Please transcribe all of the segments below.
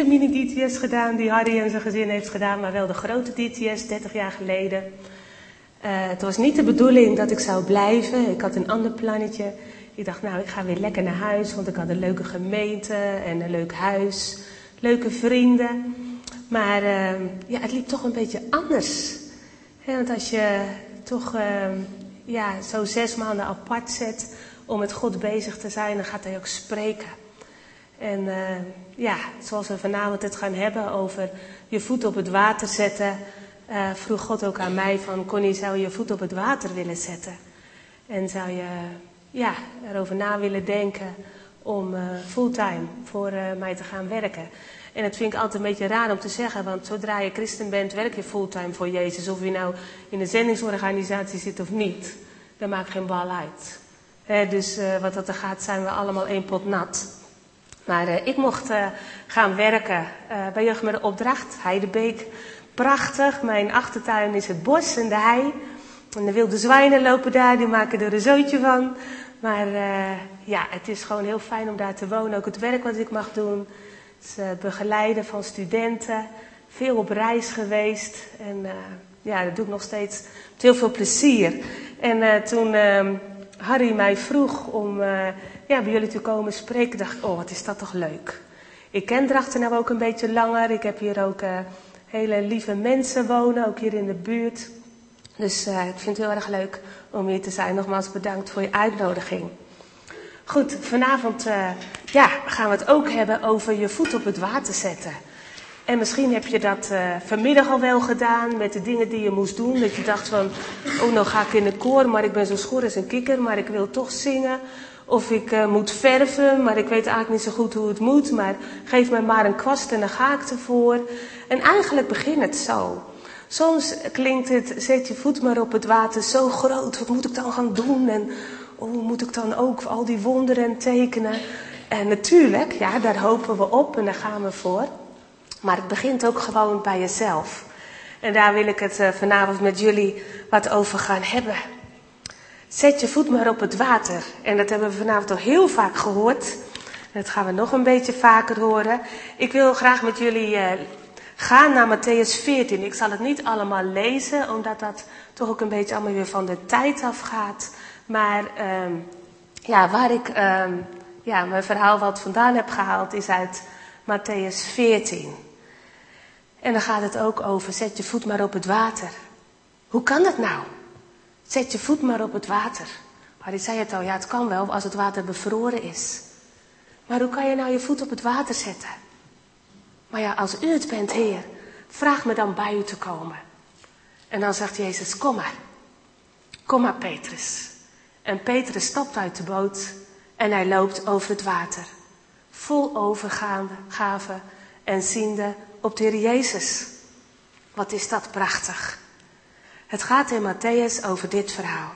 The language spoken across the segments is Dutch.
de mini-DTS gedaan die Harry en zijn gezin heeft gedaan, maar wel de grote DTS 30 jaar geleden. Uh, het was niet de bedoeling dat ik zou blijven. Ik had een ander plannetje. Ik dacht, nou, ik ga weer lekker naar huis, want ik had een leuke gemeente en een leuk huis, leuke vrienden. Maar uh, ja, het liep toch een beetje anders. want als je toch uh, ja, zo zes maanden apart zet om met God bezig te zijn, dan gaat hij ook spreken. En uh, ja, zoals we vanavond het gaan hebben over je voet op het water zetten, uh, vroeg God ook aan mij van, Connie, zou je je voet op het water willen zetten? En zou je ja, erover na willen denken om uh, fulltime voor mij te gaan werken? En dat vind ik altijd een beetje raar om te zeggen, want zodra je christen bent, werk je fulltime voor Jezus. Of je nou in een zendingsorganisatie zit of niet, dat maakt geen bal uit. Dus wat dat er gaat, zijn we allemaal één pot nat. Maar uh, ik mocht uh, gaan werken uh, bij Jeugd met de Opdracht, Heidebeek. Prachtig, mijn achtertuin is het bos en de hei. En de wilde zwijnen lopen daar, die maken er een zootje van. Maar ja, het is gewoon heel fijn om daar te wonen. Ook het werk wat ik mag doen. Het begeleiden van studenten. Veel op reis geweest. En ja, dat doe ik nog steeds met heel veel plezier. En toen ehm, Harry mij vroeg om ja, bij jullie te komen spreken, dacht ik, oh, wat is dat toch leuk. Ik ken Drachten nou ook een beetje langer. Ik heb hier ook uh, hele lieve mensen wonen, ook hier in de buurt. Dus uh, ik vind het heel erg leuk om hier te zijn. Nogmaals bedankt voor je uitnodiging. Goed, vanavond ja, gaan we het ook hebben over je voet op het water zetten. En misschien heb je dat uh, vanmiddag al wel gedaan met de dingen die je moest doen. Dat je dacht van, oh nou ga ik in de koor, maar ik ben zo schor als een kikker, maar ik wil toch zingen. Of ik uh, moet verven, maar ik weet eigenlijk niet zo goed hoe het moet. Maar geef mij maar een kwast en dan ga ik ervoor. En eigenlijk begint het zo. Soms klinkt het, zet je voet maar op het water zo groot. Wat moet ik dan gaan doen? En oh, moet ik dan ook al die wonderen tekenen? En natuurlijk, ja, daar hopen we op en daar gaan we voor. Maar het begint ook gewoon bij jezelf. En daar wil ik het uh, vanavond met jullie wat over gaan hebben. Zet je voet maar op het water. En dat hebben we vanavond al heel vaak gehoord. Dat gaan we nog een beetje vaker horen. Ik wil graag met jullie uh, gaan naar Matthäus 14. Ik zal het niet allemaal lezen, omdat dat toch ook een beetje allemaal weer van de tijd afgaat. Maar uh, ja, waar ik uh, ja, mijn verhaal wat vandaan heb gehaald, is uit Matthäus 14. En dan gaat het ook over, zet je voet maar op het water. Hoe kan dat nou? Zet je voet maar op het water. Maar ik zei het al, ja, het kan wel als het water bevroren is. Maar hoe kan je nou je voet op het water zetten? Maar ja, als u het bent, Heer, vraag me dan bij u te komen. En dan zegt Jezus, kom maar. Kom maar, Petrus. En Petrus stapt uit de boot en hij loopt over het water. Vol overgave en ziende op de Heer Jezus. Wat is dat prachtig. Het gaat in Matthäus over dit verhaal.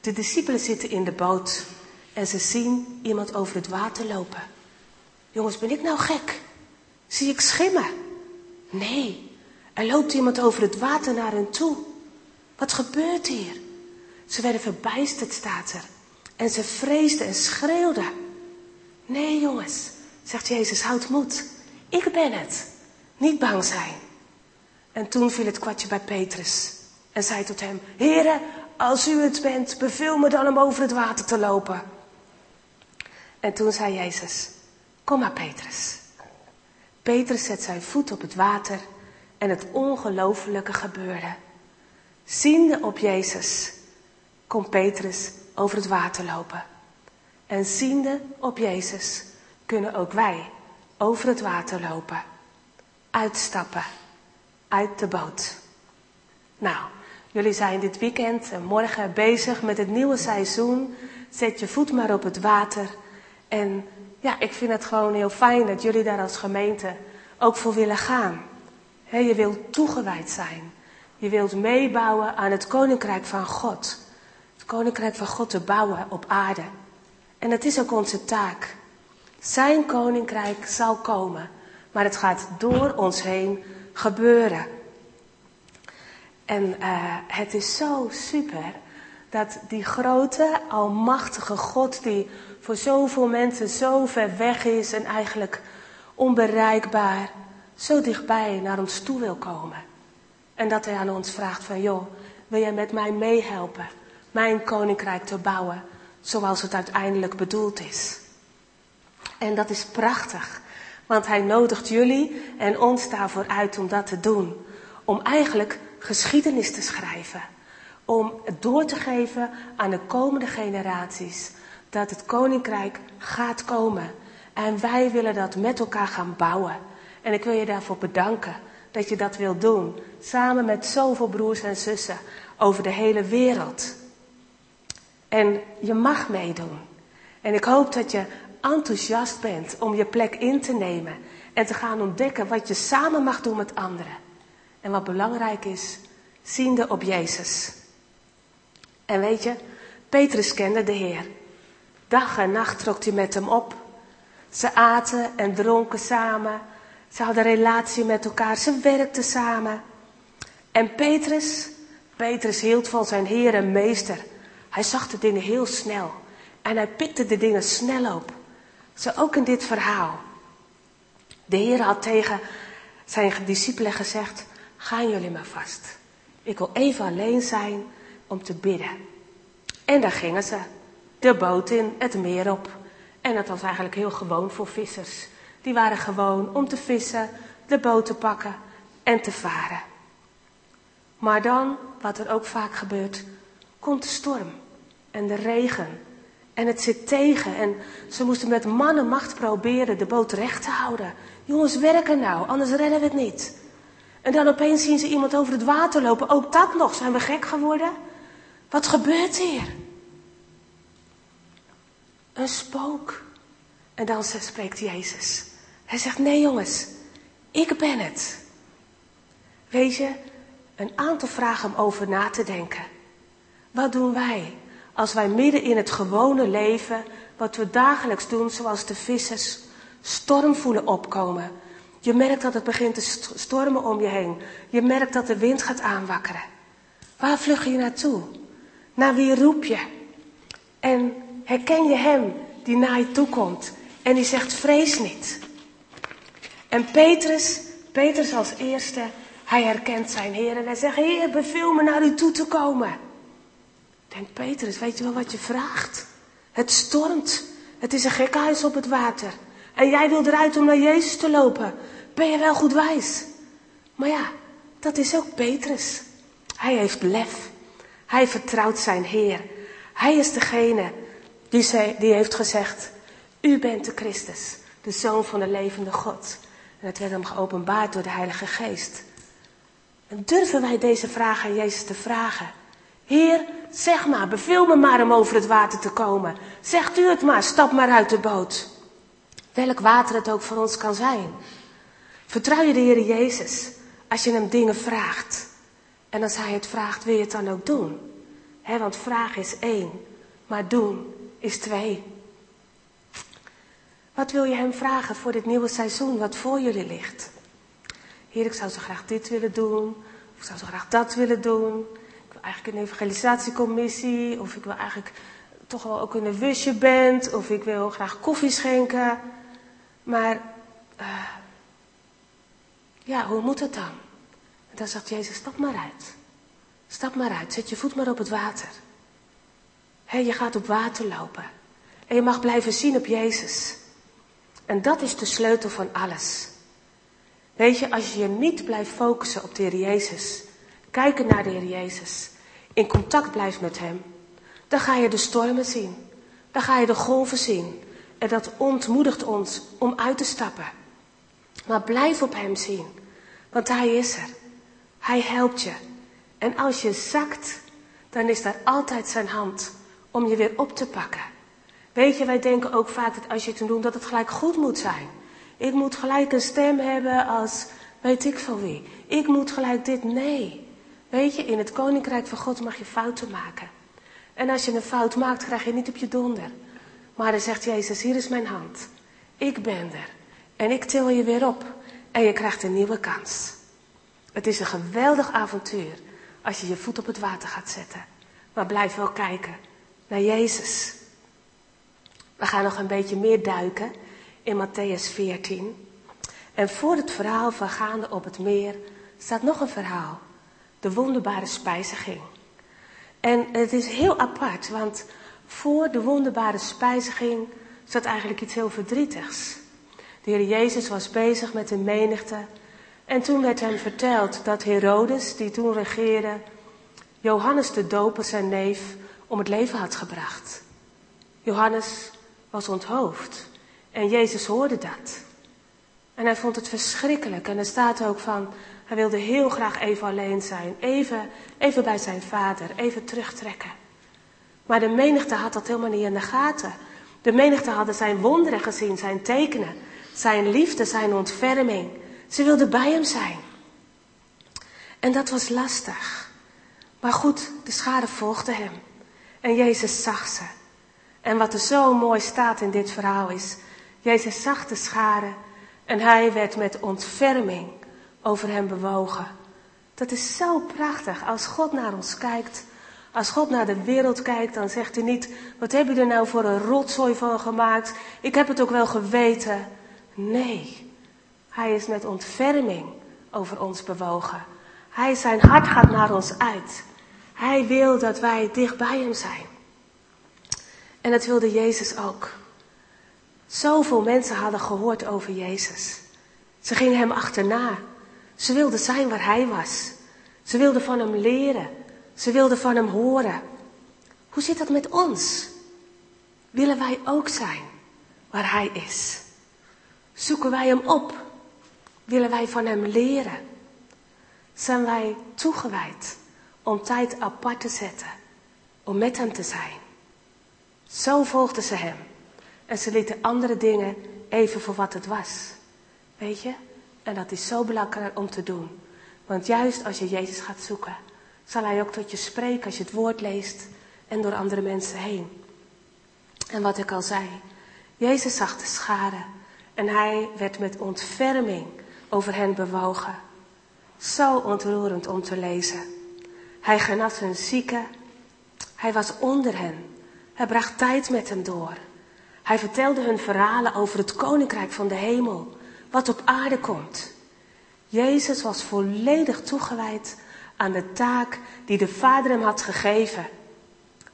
De discipelen zitten in de boot en ze zien iemand over het water lopen. Jongens, ben ik nou gek? Zie ik schimmen? Nee, er loopt iemand over het water naar hen toe. Wat gebeurt hier? Ze werden verbijsterd, staat er. En ze vreesden en schreeuwden. Nee, jongens, zegt Jezus, houd moed. Ik ben het. Niet bang zijn. En toen viel het kwartje bij Petrus en zei tot hem, Heere, als u het bent, beveel me dan om over het water te lopen. En toen zei Jezus, kom maar Petrus. Petrus zet zijn voet op het water en het ongelofelijke gebeurde. Ziende op Jezus, kon Petrus over het water lopen. En ziende op Jezus kunnen ook wij over het water lopen. Uitstappen uit de boot. Nou, Jullie zijn dit weekend en morgen bezig met het nieuwe seizoen. Zet je voet maar op het water. En ja, ik vind het gewoon heel fijn dat jullie daar als gemeente ook voor willen gaan. je wilt toegewijd zijn. Je wilt meebouwen aan het koninkrijk van God. Het koninkrijk van God te bouwen op aarde. En dat is ook onze taak. Zijn koninkrijk zal komen, maar het gaat door ons heen gebeuren. En uh, het is zo super dat die grote, almachtige God, die voor zoveel mensen zo ver weg is en eigenlijk onbereikbaar, zo dichtbij naar ons toe wil komen. En dat hij aan ons vraagt van, joh, wil jij met mij meehelpen, mijn koninkrijk te bouwen, zoals het uiteindelijk bedoeld is. En dat is prachtig, want hij nodigt jullie en ons daarvoor uit om dat te doen. Om eigenlijk geschiedenis te schrijven. Om het door te geven aan de komende generaties dat het koninkrijk gaat komen. En wij willen dat met elkaar gaan bouwen. En ik wil je daarvoor bedanken dat je dat wilt doen. Samen met zoveel broers en zussen over de hele wereld. En je mag meedoen. En ik hoop dat je enthousiast bent om je plek in te nemen en te gaan ontdekken wat je samen mag doen met anderen. En wat belangrijk is, ziende op Jezus. En weet je, Petrus kende de Heer. Dag en nacht trok hij met hem op. Ze aten en dronken samen. Ze hadden relatie met elkaar. Ze werkten samen. En Petrus, Petrus hield van zijn Heer en Meester. Hij zag de dingen heel snel. En hij pikte de dingen snel op. Zo ook in dit verhaal. De Heer had tegen zijn discipelen gezegd: Gaan jullie maar vast. Ik wil even alleen zijn om te bidden. En daar gingen ze. De boot in, het meer op. En dat was eigenlijk heel gewoon voor vissers. Die waren gewoon om te vissen, de boot te pakken en te varen. Maar dan, wat er ook vaak gebeurt, komt de storm en de regen. En het zit tegen en ze moesten met man en macht proberen de boot recht te houden. Jongens, werken nou, anders redden we het niet. En dan opeens zien ze iemand over het water lopen. Ook dat nog, zijn we gek geworden? Wat gebeurt hier? Een spook. En dan spreekt Jezus. Hij zegt, nee jongens, ik ben het. Weet je, een aantal vragen om over na te denken. Wat doen wij als wij midden in het gewone leven, wat we dagelijks doen, zoals de vissers, storm voelen opkomen? Je merkt dat het begint te stormen om je heen. Je merkt dat de wind gaat aanwakkeren. Waar vlug je naartoe? Naar wie roep je? En herken je hem die naar je toe komt en die zegt vrees niet. En Petrus, Petrus als eerste, hij herkent zijn Heer en hij zegt, Heer, beveel me naar u toe te komen. Denk Petrus, weet je wel wat je vraagt? Het stormt. Het is een gekhuis op het water. En jij wil eruit om naar Jezus te lopen. Ben je wel goed wijs? Maar ja, dat is ook Petrus. Hij heeft lef. Hij vertrouwt zijn Heer. Hij is degene die, zei, die heeft gezegd, u bent de Christus, de Zoon van de levende God. En het werd hem geopenbaard door de Heilige Geest. En durven wij deze vraag aan Jezus te vragen? Heer, zeg maar, beveel me maar om over het water te komen. Zegt u het maar, stap maar uit de boot. Welk water het ook voor ons kan zijn. Vertrouw je de Heer Jezus als je hem dingen vraagt. En als hij het vraagt, wil je het dan ook doen. Want vraag is één, maar doen is twee. Wat wil je hem vragen voor dit nieuwe seizoen wat voor jullie ligt? Heer, ik zou zo graag dit willen doen. Of ik zou zo graag dat willen doen. Eigenlijk een evangelisatiecommissie. Of ik wil eigenlijk toch wel ook een wusje band. Of ik wil graag koffie schenken. Maar, uh, ja, hoe moet het dan? En dan zegt Jezus, stap maar uit. Stap maar uit, zet je voet maar op het water. Hé, je gaat op water lopen. En je mag blijven zien op Jezus. En dat is de sleutel van alles. Weet je, als je je niet blijft focussen op de Heer Jezus, kijken naar de Heer Jezus, in contact blijft met Hem, dan ga je de stormen zien. Dan ga je de golven zien. En dat ontmoedigt ons om uit te stappen. Maar blijf op Hem zien, want Hij is er. Hij helpt je. En als je zakt, dan is daar altijd Zijn hand om je weer op te pakken. Weet je, wij denken ook vaak dat als je het doet, dat het gelijk goed moet zijn. Ik moet gelijk een stem hebben als weet ik van wie. Ik moet gelijk dit. Nee. Weet je, in het koninkrijk van God mag je fouten maken. En als je een fout maakt, krijg je niet op je donder. Maar dan zegt Jezus, hier is mijn hand. Ik ben er. En ik til je weer op. En je krijgt een nieuwe kans. Het is een geweldig avontuur als je je voet op het water gaat zetten. Maar blijf wel kijken naar Jezus. We gaan nog een beetje meer duiken in Matthäus 14. En voor het verhaal van gaande op het meer staat nog een verhaal. De wonderbare spijziging. En het is heel apart, want voor de wonderbare spijziging staat eigenlijk iets heel verdrietigs. De Heer Jezus was bezig met een menigte. En toen werd hem verteld dat Herodes, die toen regeerde, Johannes de Doper, zijn neef, om het leven had gebracht. Johannes was onthoofd en Jezus hoorde dat. En hij vond het verschrikkelijk. En er staat ook van, hij wilde heel graag even alleen zijn, even, even bij zijn vader, even terugtrekken. Maar de menigte had dat helemaal niet in de gaten. De menigte hadden zijn wonderen gezien, zijn tekenen, zijn liefde, zijn ontferming. Ze wilden bij hem zijn. En dat was lastig. Maar goed, de schade volgde hem. En Jezus zag ze. En wat er zo mooi staat in dit verhaal is, Jezus zag de schade en hij werd met ontferming over hem bewogen. Dat is zo prachtig. Als God naar ons kijkt, als God naar de wereld kijkt, dan zegt hij niet, wat heb je er nou voor een rotzooi van gemaakt? Ik heb het ook wel geweten. Nee, hij is met ontferming over ons bewogen. Hij, zijn hart gaat naar ons uit. Hij wil dat wij dicht bij hem zijn. En dat wilde Jezus ook. Zoveel mensen hadden gehoord over Jezus. Ze gingen hem achterna. Ze wilden zijn waar hij was. Ze wilden van hem leren. Ze wilden van hem horen. Hoe zit dat met ons? Willen wij ook zijn waar hij is? Zoeken wij hem op? Willen wij van hem leren? Zijn wij toegewijd om tijd apart te zetten om met hem te zijn? Zo volgden ze hem. En ze lieten andere dingen even voor wat het was. Weet je? En dat is zo belangrijk om te doen. Want juist als je Jezus gaat zoeken, zal Hij ook tot je spreken als je het woord leest en door andere mensen heen. En wat ik al zei, Jezus zag de schade en Hij werd met ontferming over hen bewogen. Zo ontroerend om te lezen. Hij genas hun zieken. Hij was onder hen. Hij bracht tijd met hen door. Hij vertelde hun verhalen over het koninkrijk van de hemel, wat op aarde komt. Jezus was volledig toegewijd aan de taak die de Vader hem had gegeven,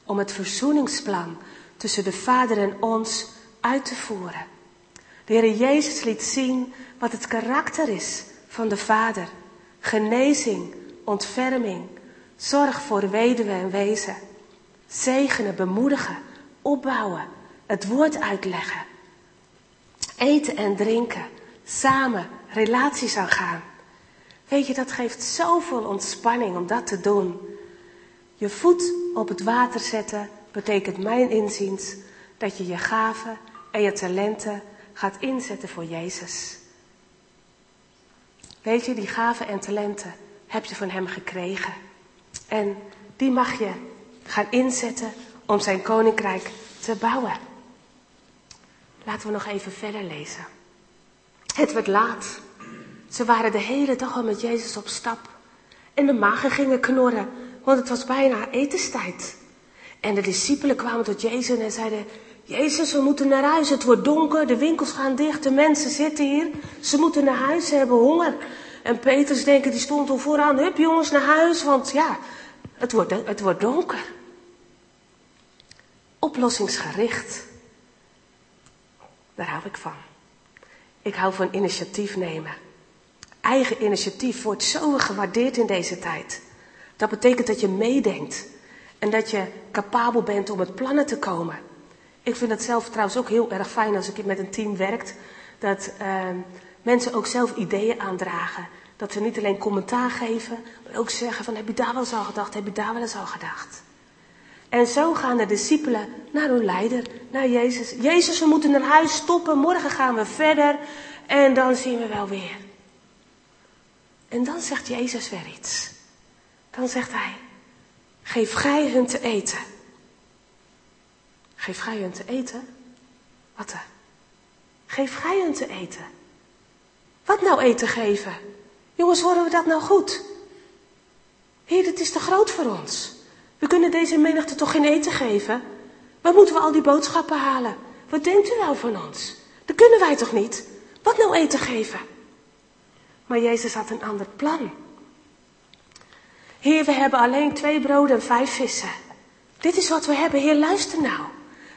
om het verzoeningsplan tussen de Vader en ons uit te voeren. De Heer Jezus liet zien wat het karakter is van de Vader. Genezing, ontferming, zorg voor weduwe en wezen, zegenen, bemoedigen, opbouwen, het woord uitleggen. Eten en drinken, samen relaties aangaan. Weet je, dat geeft zoveel ontspanning om dat te doen. Je voet op het water zetten betekent mijn inziens dat je je gaven en je talenten gaat inzetten voor Jezus. Weet je, die gaven en talenten heb je van Hem gekregen. En die mag je gaan inzetten om Zijn koninkrijk te bouwen. Laten we nog even verder lezen. Het werd laat. Ze waren de hele dag al met Jezus op stap. En de magen gingen knorren, want het was bijna etenstijd. En de discipelen kwamen tot Jezus en zeiden, Jezus, we moeten naar huis, het wordt donker, de winkels gaan dicht, de mensen zitten hier, ze moeten naar huis, ze hebben honger. En Petrus denken, die stond al vooraan, hup jongens naar huis, want ja, het wordt, het wordt donker. Oplossingsgericht. Daar hou ik van. Ik hou van initiatief nemen. Eigen initiatief wordt zo gewaardeerd in deze tijd. Dat betekent dat je meedenkt en dat je capabel bent om met plannen te komen. Ik vind het zelf trouwens ook heel erg fijn als ik met een team werkt, dat uh, mensen ook zelf ideeën aandragen. Dat ze niet alleen commentaar geven, maar ook zeggen van heb je daar wel eens al gedacht, heb je daar wel eens al gedacht. En zo gaan de discipelen naar hun leider, naar Jezus. Jezus, we moeten naar huis stoppen, morgen gaan we verder en dan zien we wel weer. En dan zegt Jezus weer iets. Dan zegt hij, geef gij hun te eten. Geef gij hun te eten? Wat dan? Geef gij hun te eten. Wat nou eten geven? Jongens, horen we dat nou goed? Heer, dit is te groot voor ons. We kunnen deze menigte toch geen eten geven? Waar moeten we al die boodschappen halen? Wat denkt u nou van ons? Dat kunnen wij toch niet? Wat nou eten geven? Maar Jezus had een ander plan. Heer, we hebben alleen twee broden en vijf vissen. Dit is wat we hebben. Heer, luister nou.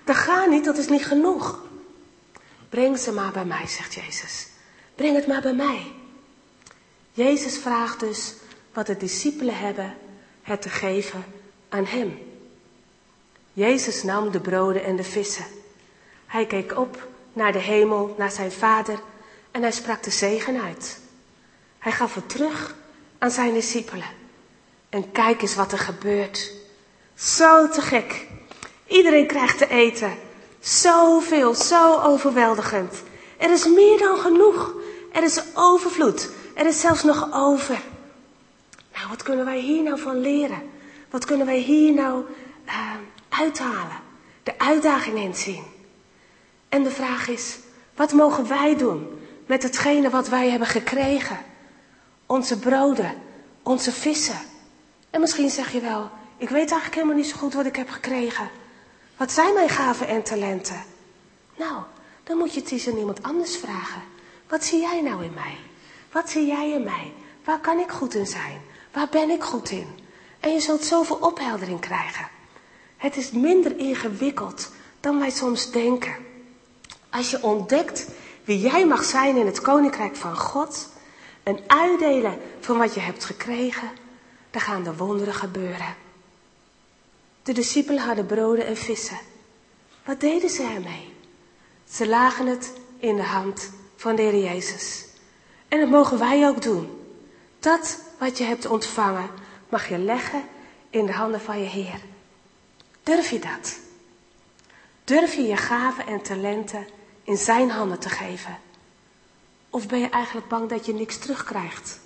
Dat gaat niet, dat is niet genoeg. Breng ze maar bij mij, zegt Jezus. Breng het maar bij mij. Jezus vraagt dus wat de discipelen hebben, het te geven aan hem. Jezus nam de broden en de vissen. Hij keek op naar de hemel, naar zijn vader en hij sprak de zegen uit. Hij gaf het terug aan zijn discipelen. En kijk eens wat er gebeurt. Zo te gek. Iedereen krijgt te eten. Zoveel, zo overweldigend. Er is meer dan genoeg. Er is overvloed. Er is zelfs nog over. Nou, wat kunnen wij hier nou van leren? Wat kunnen wij hier nou uh, uithalen? De uitdaging inzien. En de vraag is, wat mogen wij doen met hetgene wat wij hebben gekregen? Onze broden, onze vissen. En misschien zeg je wel, ik weet eigenlijk helemaal niet zo goed wat ik heb gekregen. Wat zijn mijn gaven en talenten? Nou, dan moet je het eens aan iemand anders vragen. Wat zie jij nou in mij? Wat zie jij in mij? Waar kan ik goed in zijn? Waar ben ik goed in? En je zult zoveel opheldering krijgen. Het is minder ingewikkeld dan wij soms denken. Als je ontdekt wie jij mag zijn in het koninkrijk van God en uitdelen van wat je hebt gekregen, dan gaan de wonderen gebeuren. De discipelen hadden broden en vissen. Wat deden ze ermee? Ze lagen het in de hand van de Heer Jezus. En dat mogen wij ook doen. Dat wat je hebt ontvangen, mag je leggen in de handen van je Heer. Durf je dat? Durf je je gaven en talenten in zijn handen te geven? Of ben je eigenlijk bang dat je niks terugkrijgt?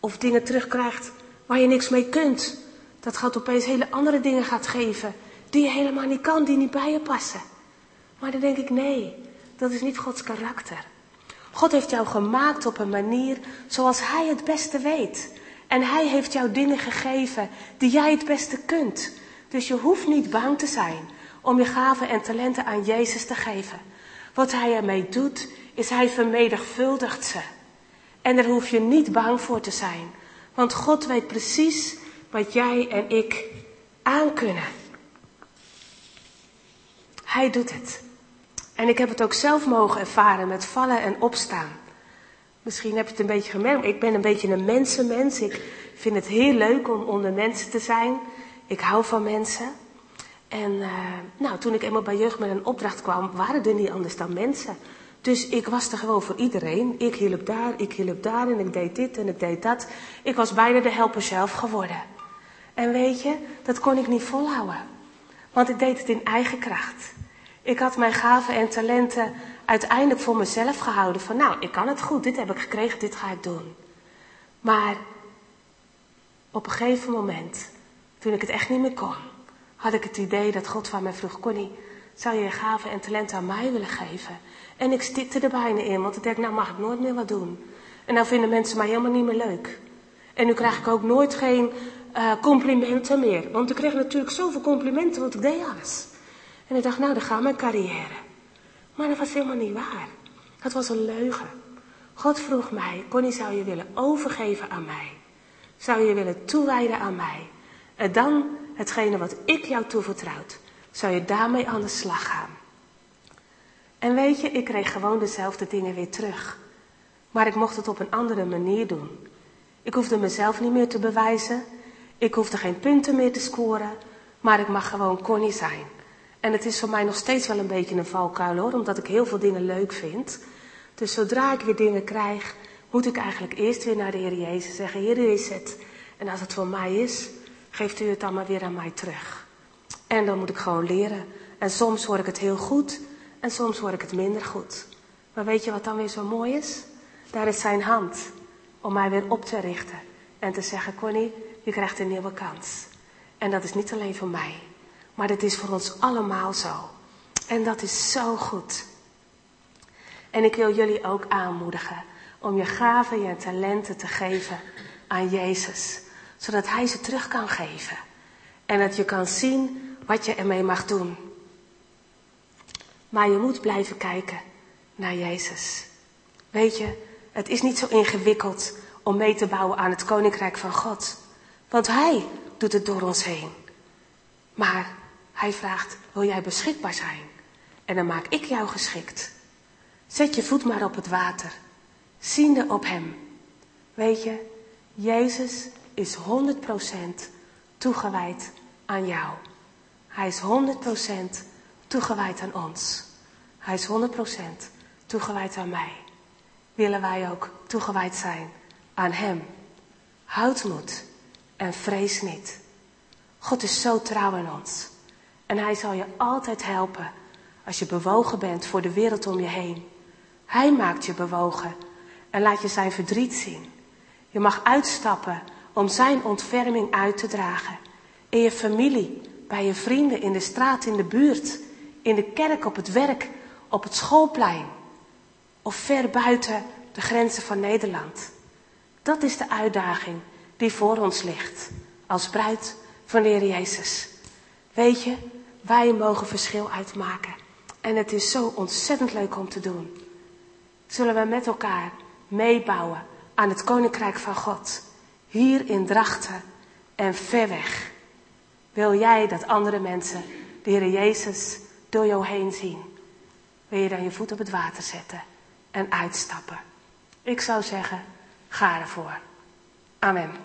Of dingen terugkrijgt waar je niks mee kunt? Dat gaat opeens hele andere dingen gaat geven die je helemaal niet kan, die niet bij je passen. Maar dan denk ik, nee, dat is niet Gods karakter. God heeft jou gemaakt op een manier zoals Hij het beste weet. En Hij heeft jou dingen gegeven die jij het beste kunt. Dus je hoeft niet bang te zijn om je gaven en talenten aan Jezus te geven. Wat Hij ermee doet, is Hij vermenigvuldigt ze. En daar hoef je niet bang voor te zijn. Want God weet precies wat jij en ik aankunnen. Hij doet het. En ik heb het ook zelf mogen ervaren met vallen en opstaan. Misschien heb je het een beetje gemerkt. Ik ben een beetje een mensenmens. Ik vind het heel leuk om onder mensen te zijn. Ik hou van mensen. En uh, nou, toen ik eenmaal bij jeugd met een opdracht kwam, waren er niet anders dan mensen. Dus ik was er gewoon voor iedereen. Ik hielp daar, ik hielp daar en ik deed dit en ik deed dat. Ik was bijna de helper zelf geworden. En weet je, dat kon ik niet volhouden. Want ik deed het in eigen kracht. Ik had mijn gaven en talenten uiteindelijk voor mezelf gehouden. Van nou, ik kan het goed, dit heb ik gekregen, dit ga ik doen. Maar op een gegeven moment, toen ik het echt niet meer kon, had ik het idee dat God van mij vroeg, Connie, zou je je gaven en talenten aan mij willen geven? En ik stikte er bijna in, want ik denk, nou mag ik nooit meer wat doen. En nou vinden mensen mij helemaal niet meer leuk. En nu krijg ik ook nooit geen uh, complimenten meer. Want ik kreeg natuurlijk zoveel complimenten, want ik deed alles. En ik dacht, nou, dan gaat mijn carrière. Maar dat was helemaal niet waar. Dat was een leugen. God vroeg mij, Connie, zou je willen overgeven aan mij? Zou je willen toewijden aan mij? En dan hetgene wat ik jou toevertrouwd, zou je daarmee aan de slag gaan? En weet je, ik kreeg gewoon dezelfde dingen weer terug. Maar ik mocht het op een andere manier doen. Ik hoefde mezelf niet meer te bewijzen. Ik hoefde geen punten meer te scoren. Maar ik mag gewoon Connie zijn. En het is voor mij nog steeds wel een beetje een valkuil hoor, omdat ik heel veel dingen leuk vind. Dus zodra ik weer dingen krijg, moet ik eigenlijk eerst weer naar de Heer Jezus zeggen, Heer, is het. En als het voor mij is, geeft u het dan maar weer aan mij terug. En dan moet ik gewoon leren. En soms hoor ik het heel goed en soms hoor ik het minder goed. Maar weet je wat dan weer zo mooi is? Daar is zijn hand om mij weer op te richten. En te zeggen, Connie, je krijgt een nieuwe kans. En dat is niet alleen voor mij. Maar dat is voor ons allemaal zo. En dat is zo goed. En ik wil jullie ook aanmoedigen om je gaven, je talenten te geven aan Jezus. Zodat Hij ze terug kan geven. En dat je kan zien wat je ermee mag doen. Maar je moet blijven kijken naar Jezus. Weet je, Het is niet zo ingewikkeld om mee te bouwen aan het koninkrijk van God. Want Hij doet het door ons heen. Maar Hij vraagt, wil jij beschikbaar zijn? En dan maak ik jou geschikt. Zet je voet maar op het water. Ziende op Hem. Weet je, Jezus is 100% toegewijd aan jou. Hij is 100% toegewijd aan ons. Hij is 100% toegewijd aan mij. Willen wij ook toegewijd zijn aan Hem? Houd moed en vrees niet. God is zo trouw in ons. En Hij zal je altijd helpen als je bewogen bent voor de wereld om je heen. Hij maakt je bewogen en laat je zijn verdriet zien. Je mag uitstappen om zijn ontferming uit te dragen. In je familie, bij je vrienden, in de straat, in de buurt, in de kerk, op het werk, op het schoolplein. Of ver buiten de grenzen van Nederland. Dat is de uitdaging die voor ons ligt. Als bruid van de Heer Jezus. Weet je, wij mogen verschil uitmaken. En het is zo ontzettend leuk om te doen. Zullen we met elkaar meebouwen aan het Koninkrijk van God. Hier in Drachten en ver weg. Wil jij dat andere mensen de Heer Jezus door jou heen zien? Wil je dan je voet op het water zetten en uitstappen? Ik zou zeggen, ga ervoor. Amen.